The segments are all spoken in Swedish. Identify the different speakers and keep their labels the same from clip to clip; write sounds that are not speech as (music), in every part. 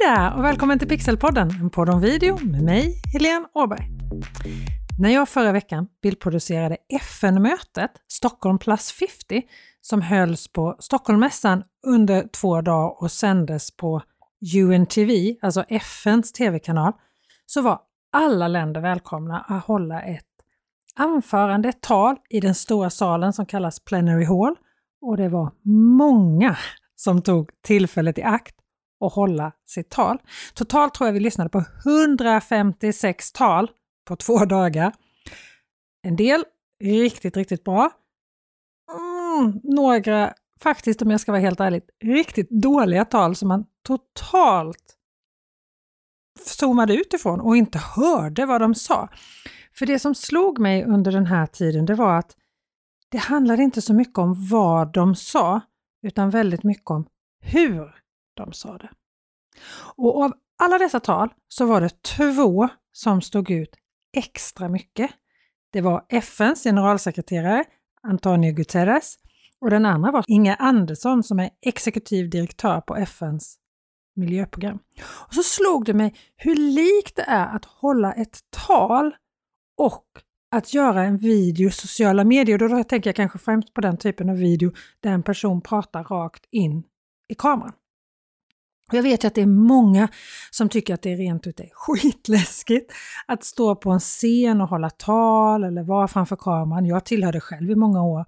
Speaker 1: där och välkommen till Pixelpodden, en podd om video med mig, Helene Åberg. När jag förra veckan bildproducerade FN-mötet Stockholm plus 50 som hölls på Stockholmmässan under två dagar och sändes på UNTV, alltså FNs tv-kanal, så var alla länder välkomna att hålla ett anförande, ett tal i den stora salen som kallas Plenary Hall och det var många som tog tillfället i akt och hålla sitt tal. Totalt tror jag vi lyssnade på 156 tal på två (laughs) dagar. En del riktigt, riktigt bra. Mm, några, faktiskt om jag ska vara helt ärlig, riktigt dåliga tal som man totalt zoomade ut ifrån och inte hörde vad de sa. För det som slog mig under den här tiden, det var att det handlade inte så mycket om vad de sa, utan väldigt mycket om hur de sa det. Och av alla dessa tal så var det två som stod ut extra mycket. Det var FNs generalsekreterare Antonio Guterres och den andra var Inga Andersson som är exekutiv direktör på FNs miljöprogram. Och så slog det mig hur likt det är att hålla ett tal och att göra en video i sociala medier. Då, då tänker jag kanske främst på den typen av video där en person pratar rakt in i kameran. Jag vet ju att det är många som tycker att det är rent ut är skitläskigt att stå på en scen och hålla tal eller vara framför kameran. Jag tillhörde själv i många år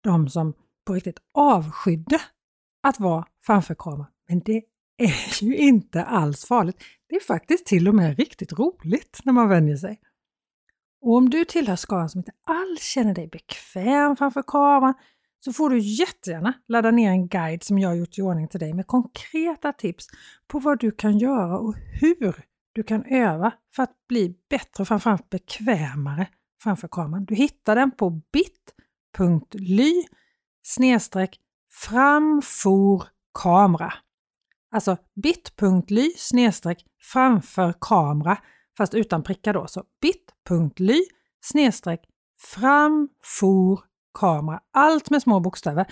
Speaker 1: de som på riktigt avskydde att vara framför kameran. Men det är ju inte alls farligt. Det är faktiskt till och med riktigt roligt när man vänjer sig. Och om du tillhör skaran som inte alls känner dig bekväm framför kameran så får du jättegärna ladda ner en guide som jag gjort i ordning till dig med konkreta tips på vad du kan göra och hur du kan öva för att bli bättre och framförallt bekvämare framför kameran. Du hittar den på bit.ly snedstreck framforkamera. Alltså bit.ly snedstreck framför kamera fast utan prickar då. Så bit.ly snedstreck framfor kamera. Allt med små bokstäver.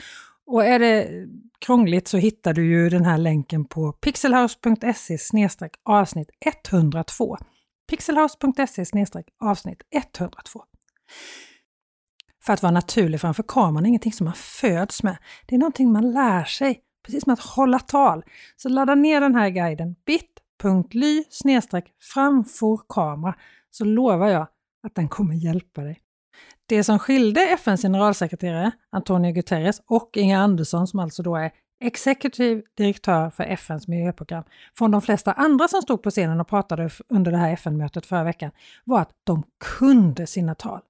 Speaker 1: Och är det krångligt så hittar du ju den här länken på pixelhouse.se avsnitt 102. pixelhouse.se avsnitt 102. För att vara naturlig framför kameran är ingenting som man föds med. Det är någonting man lär sig, precis som att hålla tal. Så ladda ner den här guiden bit.ly framfor kamera så lovar jag att den kommer hjälpa dig. Det som skilde FNs generalsekreterare Antonio Guterres och Inga Andersson, som alltså då är exekutiv direktör för FNs miljöprogram, från de flesta andra som stod på scenen och pratade under det här FN-mötet förra veckan, var att de kunde sina tal.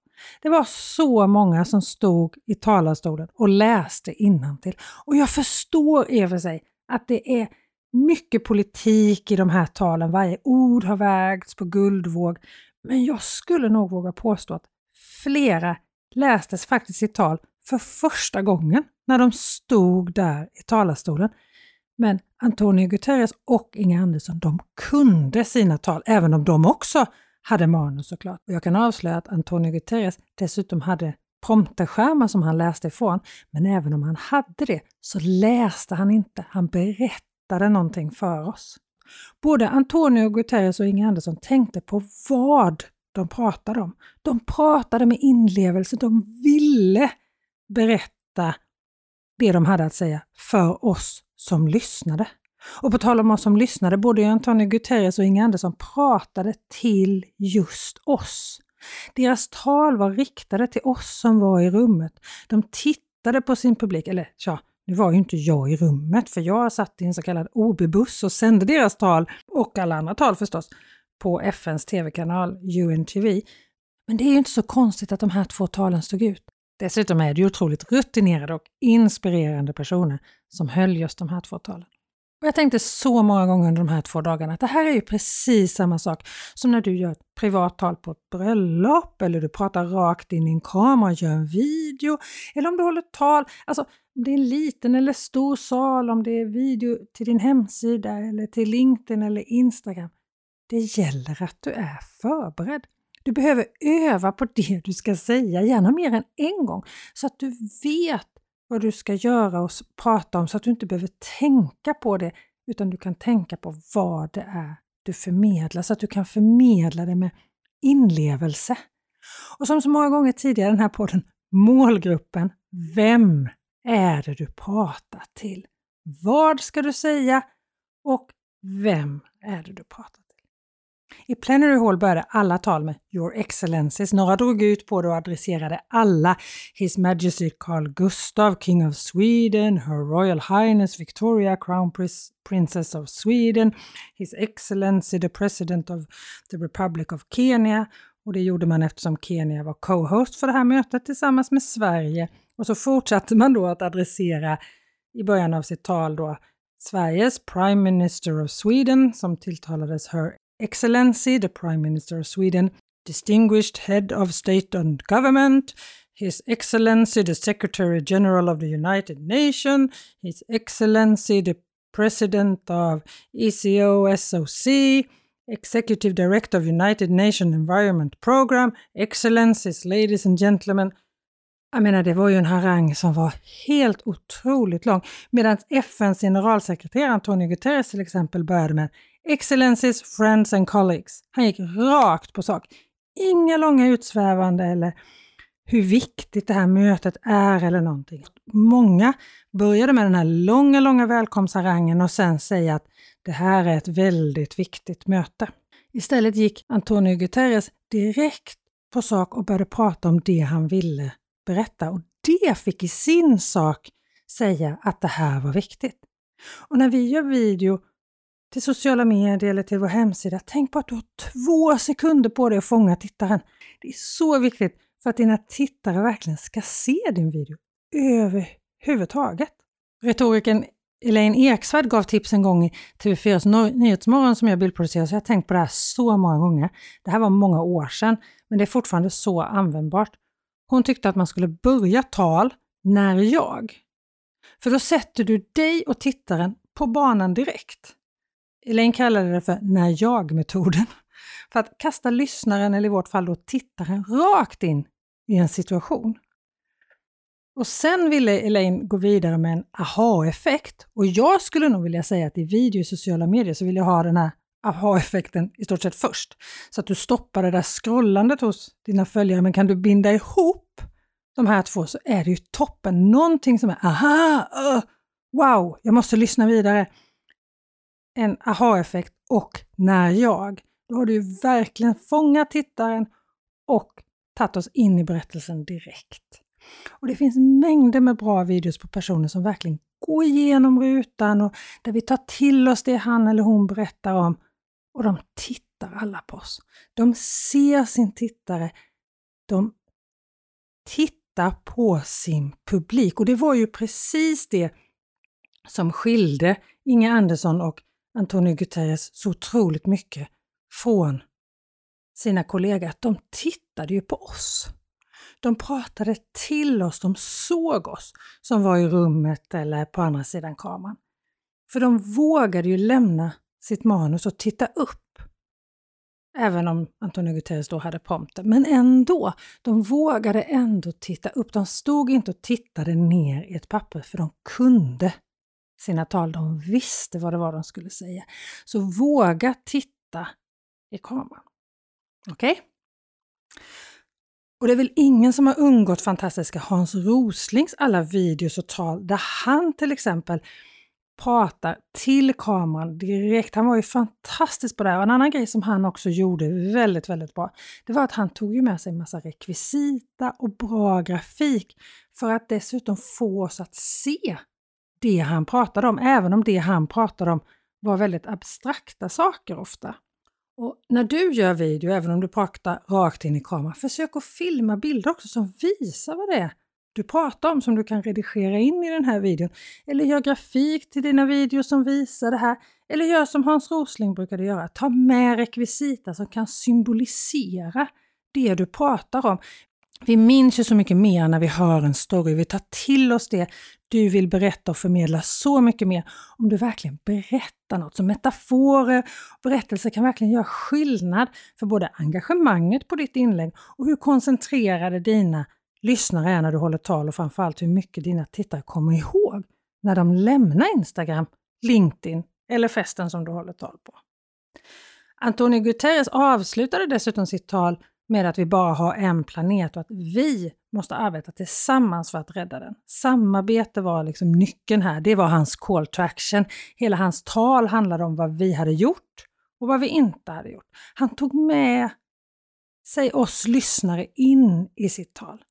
Speaker 1: Det var så många som stod i talarstolen och läste innantill. Och jag förstår i och för sig att det är mycket politik i de här talen. Varje ord har vägts på guldvåg. Men jag skulle nog våga påstå att flera lästes faktiskt sitt tal för första gången när de stod där i talarstolen. Men Antonio Guterres och Inga Andersson, de kunde sina tal, även om de också hade manus såklart. Och jag kan avslöja att Antonio Guterres dessutom hade prompterskärmar som han läste ifrån. Men även om han hade det så läste han inte, han berättade någonting för oss. Både Antonio Guterres och Inga Andersson tänkte på vad de pratade om. De pratade med inlevelse, de ville berätta det de hade att säga för oss som lyssnade. Och på tal om oss som lyssnade, både Antonio Guterres och Inga Andersson pratade till just oss. Deras tal var riktade till oss som var i rummet. De tittade på sin publik, eller ja, nu var ju inte jag i rummet för jag satt i en så kallad OB-buss och sände deras tal och alla andra tal förstås på FNs tv-kanal UNTV. Men det är ju inte så konstigt att de här två talen stod ut. Dessutom är det ju otroligt rutinerade och inspirerande personer som höll just de här två talen. Och jag tänkte så många gånger under de här två dagarna att det här är ju precis samma sak som när du gör ett privat tal på ett bröllop eller du pratar rakt in i en kamera och gör en video eller om du håller tal. Alltså om det är en liten eller stor sal, om det är video till din hemsida eller till LinkedIn eller Instagram. Det gäller att du är förberedd. Du behöver öva på det du ska säga, gärna mer än en gång, så att du vet vad du ska göra och prata om så att du inte behöver tänka på det utan du kan tänka på vad det är du förmedlar så att du kan förmedla det med inlevelse. Och som så många gånger tidigare i den här podden, målgruppen. Vem är det du pratar till? Vad ska du säga? Och vem är det du pratar till? I Plenary Hall började alla tal med Your Excellencies. Några drog ut på det och adresserade alla. His Majesty Carl Gustaf, King of Sweden, Her Royal Highness Victoria, Crown Princess of Sweden, His Excellency the President of the Republic of Kenya. Och det gjorde man eftersom Kenya var co-host för det här mötet tillsammans med Sverige. Och så fortsatte man då att adressera i början av sitt tal då Sveriges Prime Minister of Sweden som tilltalades Her Excellency, the Prime Minister of Sweden, Distinguished Head of State and Government, His Excellency, the Secretary General of the United Nations, His Excellency, the President of ECO SOC, Executive Director of United Nations Environment Program, Excellencies, Ladies and Gentlemen. Jag menar, det var ju en harang som var helt otroligt lång. Medan FNs generalsekreterare Antonio Guterres till exempel började med Excellencies, Friends and Colleagues. Han gick rakt på sak. Inga långa utsvävande eller hur viktigt det här mötet är eller någonting. Många började med den här långa, långa välkomstharangen och sen säga att det här är ett väldigt viktigt möte. Istället gick Antonio Guterres direkt på sak och började prata om det han ville berätta och det fick i sin sak säga att det här var viktigt. Och när vi gör video till sociala medier eller till vår hemsida, tänk på att du har två sekunder på dig att fånga tittaren. Det är så viktigt för att dina tittare verkligen ska se din video överhuvudtaget. Retorikern Elaine Eksvärd gav tips en gång i TV4s Nyhetsmorgon som jag bildproducerar, så jag har tänkt på det här så många gånger. Det här var många år sedan, men det är fortfarande så användbart. Hon tyckte att man skulle börja tal när jag. För då sätter du dig och tittaren på banan direkt. Elaine kallade det för när jag-metoden. För att kasta lyssnaren, eller i vårt fall då tittaren, rakt in i en situation. Och sen ville Elaine gå vidare med en aha-effekt. Och jag skulle nog vilja säga att i video i sociala medier så vill jag ha den här aha-effekten i stort sett först. Så att du stoppar det där scrollandet hos dina följare. Men kan du binda ihop de här två så är det ju toppen. Någonting som är aha, uh, wow, jag måste lyssna vidare. En aha-effekt och när jag. Då har du ju verkligen fångat tittaren och tagit oss in i berättelsen direkt. Och det finns mängder med bra videos på personer som verkligen går igenom rutan och där vi tar till oss det han eller hon berättar om. Och de tittar alla på oss. De ser sin tittare. De tittar på sin publik. Och det var ju precis det som skilde Inge Andersson och Antonio Guterres så otroligt mycket från sina kollegor. Att de tittade ju på oss. De pratade till oss, de såg oss som var i rummet eller på andra sidan kameran. För de vågade ju lämna sitt manus och titta upp. Även om Antonio Guterres då hade prompten. Men ändå, de vågade ändå titta upp. De stod inte och tittade ner i ett papper för de kunde sina tal. De visste vad det var de skulle säga. Så våga titta i kameran. Okej? Okay? Och det är väl ingen som har undgått fantastiska Hans Roslings alla videos och tal där han till exempel pratar till kameran direkt. Han var ju fantastisk på det här. Och en annan grej som han också gjorde väldigt, väldigt bra, det var att han tog ju med sig massa rekvisita och bra grafik för att dessutom få oss att se det han pratade om, även om det han pratade om var väldigt abstrakta saker ofta. Och när du gör video, även om du pratar rakt in i kameran, försök att filma bilder också som visar vad det är du pratar om som du kan redigera in i den här videon. Eller gör grafik till dina videos som visar det här. Eller gör som Hans Rosling brukade göra, ta med rekvisita som kan symbolisera det du pratar om. Vi minns ju så mycket mer när vi hör en story, vi tar till oss det du vill berätta och förmedla så mycket mer om du verkligen berättar något. Så metaforer och berättelser kan verkligen göra skillnad för både engagemanget på ditt inlägg och hur koncentrerade dina lyssnare är när du håller tal och framförallt hur mycket dina tittare kommer ihåg när de lämnar Instagram, LinkedIn eller festen som du håller tal på. Antonio Guterres avslutade dessutom sitt tal med att vi bara har en planet och att vi måste arbeta tillsammans för att rädda den. Samarbete var liksom nyckeln här. Det var hans call to action. Hela hans tal handlade om vad vi hade gjort och vad vi inte hade gjort. Han tog med sig oss lyssnare in i sitt tal.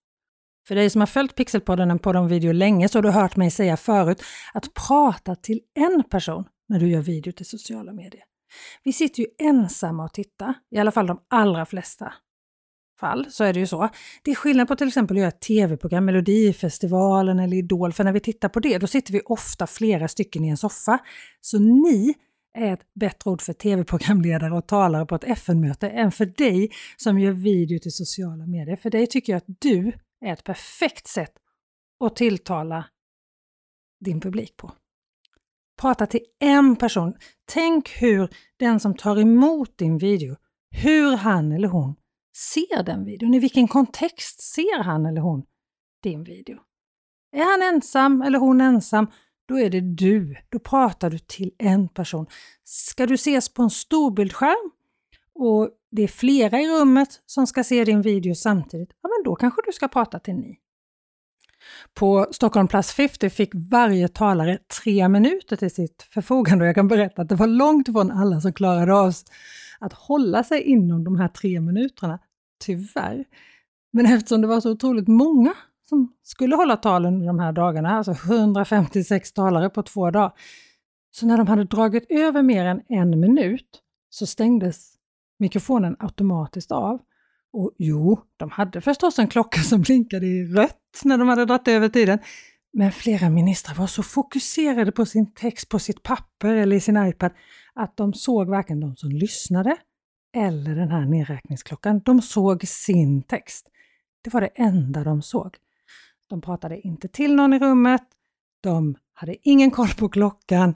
Speaker 1: För dig som har följt Pixelpodden, en podd om video länge, så har du hört mig säga förut att prata till en person när du gör video till sociala medier. Vi sitter ju ensamma och tittar, i alla fall de allra flesta fall så är det ju så. Det är skillnad på till exempel att göra ett tv-program, Melodifestivalen eller Idol, för när vi tittar på det, då sitter vi ofta flera stycken i en soffa. Så ni är ett bättre ord för tv-programledare och talare på ett FN-möte än för dig som gör video till sociala medier. För dig tycker jag att du är ett perfekt sätt att tilltala din publik på. Prata till en person. Tänk hur den som tar emot din video, hur han eller hon ser den videon. I vilken kontext ser han eller hon din video? Är han ensam eller hon ensam, då är det du. Då pratar du till en person. Ska du ses på en storbildsskärm och det är flera i rummet som ska se din video samtidigt, ja men då kanske du ska prata till ni. På Stockholm Plus 50 fick varje talare tre minuter till sitt förfogande och jag kan berätta att det var långt ifrån alla som klarade av att hålla sig inom de här tre minuterna, tyvärr. Men eftersom det var så otroligt många som skulle hålla talen under de här dagarna, alltså 156 talare på två dagar, så när de hade dragit över mer än en minut så stängdes mikrofonen automatiskt av. Och jo, de hade förstås en klocka som blinkade i rött när de hade dragit över tiden. Men flera ministrar var så fokuserade på sin text på sitt papper eller i sin iPad att de såg varken de som lyssnade eller den här nedräkningsklockan. De såg sin text. Det var det enda de såg. De pratade inte till någon i rummet. De hade ingen koll på klockan.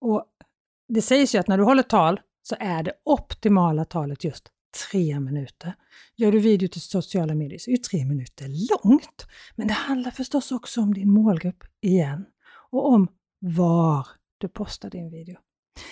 Speaker 1: Och Det sägs ju att när du håller tal så är det optimala talet just tre minuter. Gör du video till sociala medier så är ju tre minuter långt. Men det handlar förstås också om din målgrupp igen och om var du postar din video.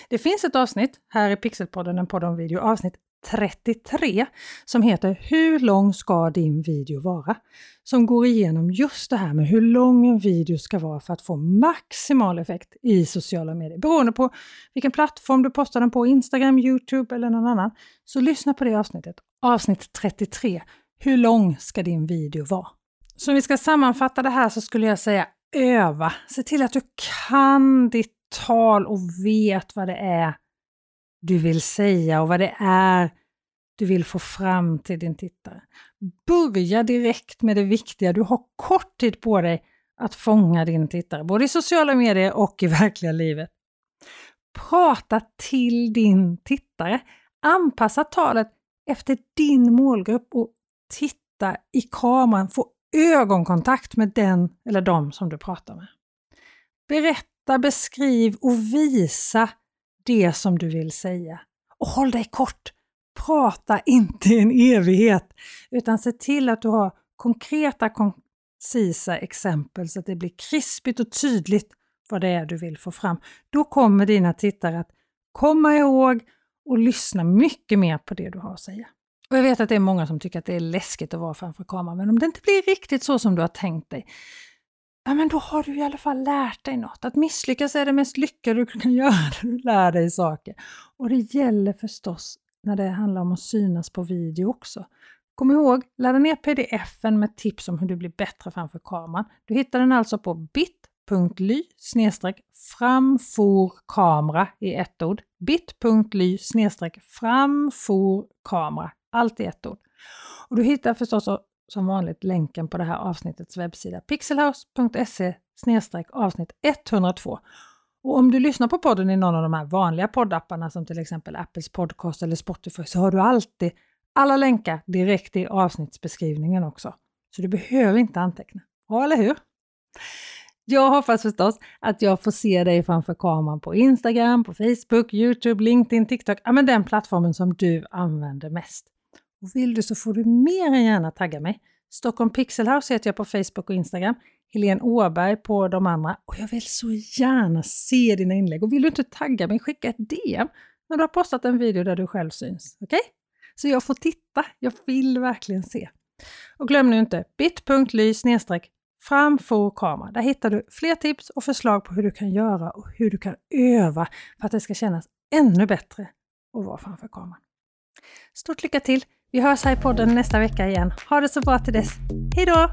Speaker 1: Det finns ett avsnitt här i Pixelpodden, en podd om video, avsnitt 33 som heter Hur lång ska din video vara? Som går igenom just det här med hur lång en video ska vara för att få maximal effekt i sociala medier. Beroende på vilken plattform du postar den på, Instagram, Youtube eller någon annan. Så lyssna på det avsnittet, avsnitt 33. Hur lång ska din video vara? Så om vi ska sammanfatta det här så skulle jag säga öva. Se till att du kan ditt tal och vet vad det är du vill säga och vad det är du vill få fram till din tittare. Börja direkt med det viktiga. Du har kort tid på dig att fånga din tittare, både i sociala medier och i (laughs) verkliga livet. Prata till din tittare. Anpassa talet efter din målgrupp och titta i kameran. Få ögonkontakt med den eller dem som du pratar med. Berätta, beskriv och visa det som du vill säga. Och håll dig kort. Prata inte i en evighet, utan se till att du har konkreta, koncisa exempel så att det blir krispigt och tydligt vad det är du vill få fram. Då kommer dina tittare att komma ihåg och lyssna mycket mer på det du har att säga. Och Jag vet att det är många som tycker att det är läskigt att vara framför kameran, men om det inte blir riktigt så som du har tänkt dig, ja men då har du i alla fall lärt dig något. Att misslyckas är det mest lyckade du kan (laughs) göra du lär dig saker. Och det gäller förstås när det handlar om att synas på video också. Kom ihåg, ladda ner pdf-en med tips om hur du blir bättre framför kameran. Du hittar den alltså på bit.ly framforkamera i ett ord. bit.ly framforkamera, allt i ett ord. Och du hittar förstås som vanligt länken på det här avsnittets webbsida pixelhouse.se avsnitt 102. Och om du lyssnar på podden i någon av de här vanliga poddapparna som till exempel Apples podcast eller Spotify så har du alltid alla länkar direkt i avsnittsbeskrivningen också. Så du behöver inte anteckna. Ja, eller hur? Jag hoppas förstås att jag får se dig framför kameran på Instagram, på Facebook, Youtube, LinkedIn, TikTok, ja men den plattformen som du använder mest. Och vill du så får du mer än gärna tagga mig Stockholm Pixelhouse heter jag på Facebook och Instagram. Helene Åberg på de andra. Och jag vill så gärna se dina inlägg. Och vill du inte tagga mig, skicka ett DM när du har postat en video där du själv syns. Okej? Okay? Så jag får titta. Jag vill verkligen se. Och glöm nu inte bit.ly framfor kamera. Där hittar du fler tips och förslag på hur du kan göra och hur du kan öva för att det ska kännas ännu bättre att vara framför kameran. Stort lycka till! Vi hörs här i podden nästa vecka igen. Ha det så bra till dess. Hej då!